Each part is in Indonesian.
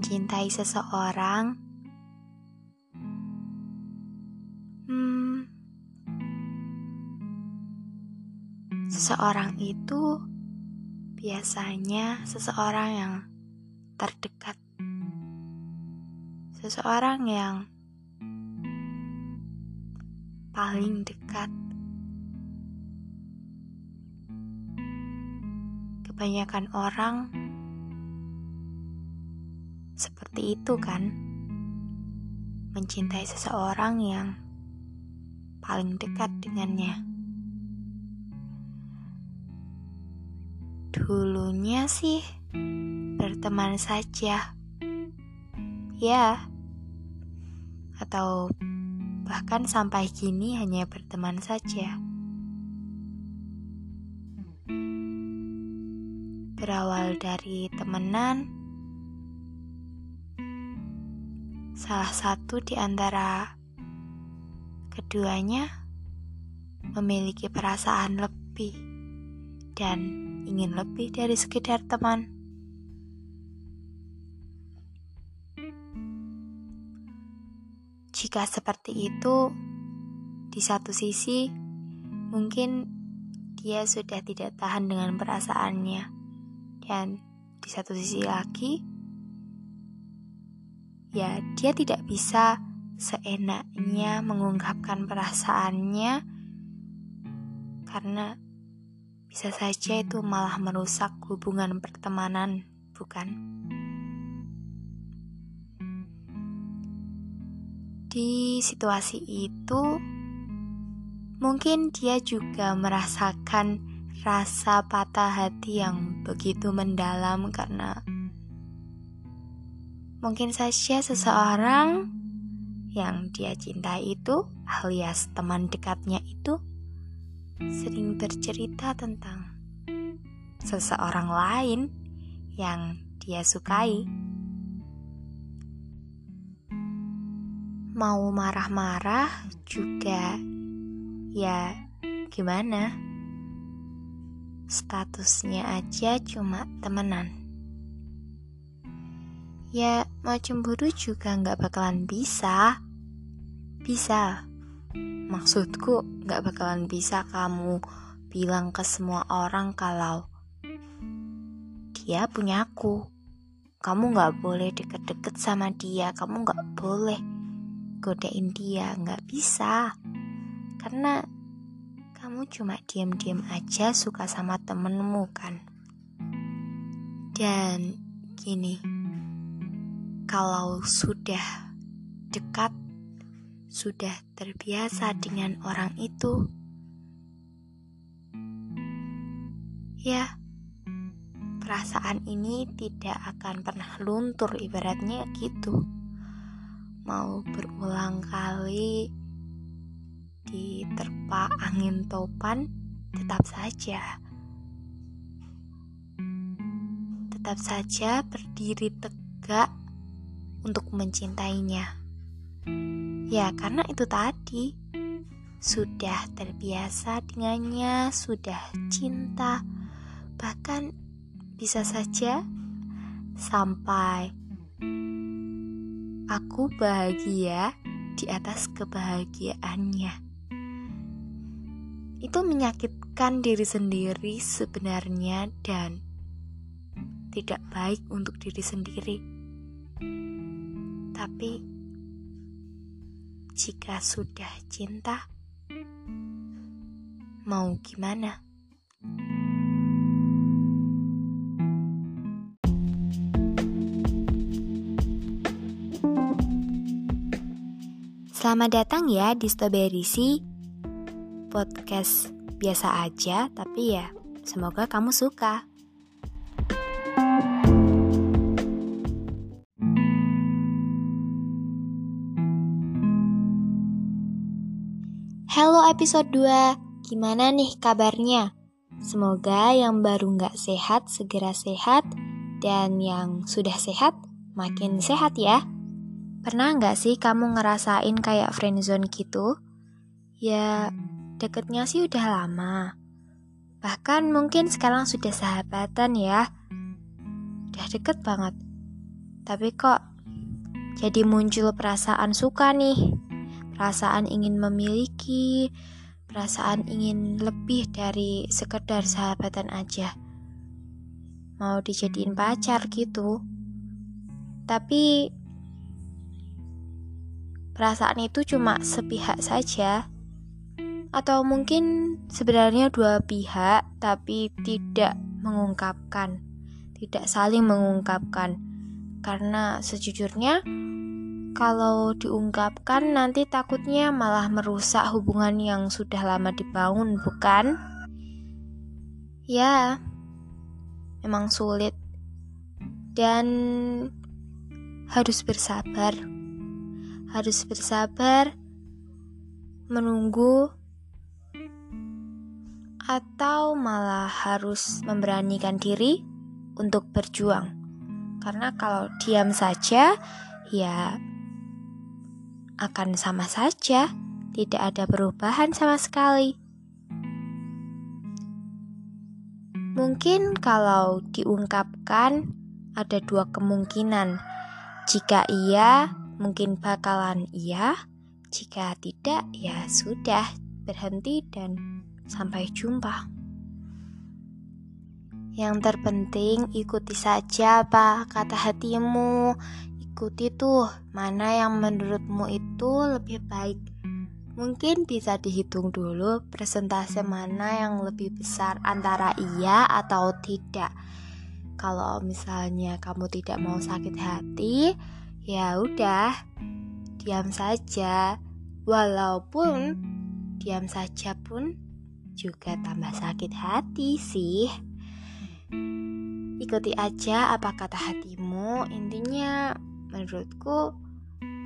mencintai seseorang, hmm, seseorang itu biasanya seseorang yang terdekat, seseorang yang paling dekat. Kebanyakan orang seperti itu kan mencintai seseorang yang paling dekat dengannya. Dulunya sih berteman saja. Ya. Atau bahkan sampai kini hanya berteman saja. Berawal dari temenan, Salah satu di antara keduanya memiliki perasaan lebih dan ingin lebih dari sekedar teman. Jika seperti itu, di satu sisi mungkin dia sudah tidak tahan dengan perasaannya, dan di satu sisi lagi ya dia tidak bisa seenaknya mengungkapkan perasaannya karena bisa saja itu malah merusak hubungan pertemanan, bukan? Di situasi itu, mungkin dia juga merasakan rasa patah hati yang begitu mendalam karena Mungkin saja seseorang yang dia cintai itu, alias teman dekatnya itu, sering bercerita tentang seseorang lain yang dia sukai. Mau marah-marah juga, ya gimana? Statusnya aja cuma temenan ya mau cemburu juga nggak bakalan bisa. Bisa. Maksudku nggak bakalan bisa kamu bilang ke semua orang kalau dia punya aku. Kamu nggak boleh deket-deket sama dia. Kamu nggak boleh godain dia. Nggak bisa. Karena kamu cuma diam-diam aja suka sama temenmu kan. Dan gini kalau sudah dekat, sudah terbiasa dengan orang itu, ya, perasaan ini tidak akan pernah luntur, ibaratnya gitu. Mau berulang kali diterpa angin topan, tetap saja tetap saja berdiri tegak untuk mencintainya. Ya, karena itu tadi sudah terbiasa dengannya, sudah cinta, bahkan bisa saja sampai aku bahagia di atas kebahagiaannya. Itu menyakitkan diri sendiri sebenarnya dan tidak baik untuk diri sendiri. Tapi jika sudah cinta, mau gimana? Selamat datang ya di Strawberry Sea Podcast biasa aja, tapi ya semoga kamu suka. Episode 2, gimana nih kabarnya? Semoga yang baru nggak sehat segera sehat dan yang sudah sehat makin sehat ya. Pernah nggak sih kamu ngerasain kayak friendzone gitu? Ya, deketnya sih udah lama. Bahkan mungkin sekarang sudah sahabatan ya. Udah deket banget. Tapi kok jadi muncul perasaan suka nih, perasaan ingin memiliki, perasaan ingin lebih dari sekedar sahabatan aja. Mau dijadiin pacar gitu. Tapi perasaan itu cuma sepihak saja. Atau mungkin sebenarnya dua pihak tapi tidak mengungkapkan, tidak saling mengungkapkan. Karena sejujurnya kalau diungkapkan nanti takutnya malah merusak hubungan yang sudah lama dibangun, bukan? Ya, memang sulit dan harus bersabar. Harus bersabar menunggu atau malah harus memberanikan diri untuk berjuang. Karena kalau diam saja, ya akan sama saja, tidak ada perubahan sama sekali. Mungkin kalau diungkapkan ada dua kemungkinan. Jika iya, mungkin bakalan iya. Jika tidak, ya sudah, berhenti dan sampai jumpa. Yang terpenting ikuti saja apa kata hatimu, ikuti tuh mana yang menurutmu itu lebih baik. Mungkin bisa dihitung dulu presentase mana yang lebih besar antara iya atau tidak. Kalau misalnya kamu tidak mau sakit hati, ya udah, diam saja. Walaupun diam saja pun juga tambah sakit hati sih. Ikuti aja apa kata hatimu, intinya menurutku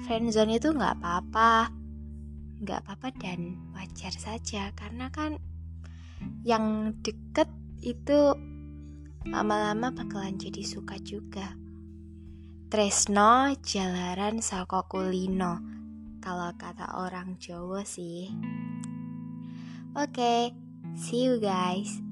friendzone itu nggak apa-apa. Nggak apa-apa dan wajar saja karena kan yang deket itu lama-lama bakalan jadi suka juga. Tresno jalaran saka kulino kalau kata orang Jawa sih. Oke, okay, see you guys.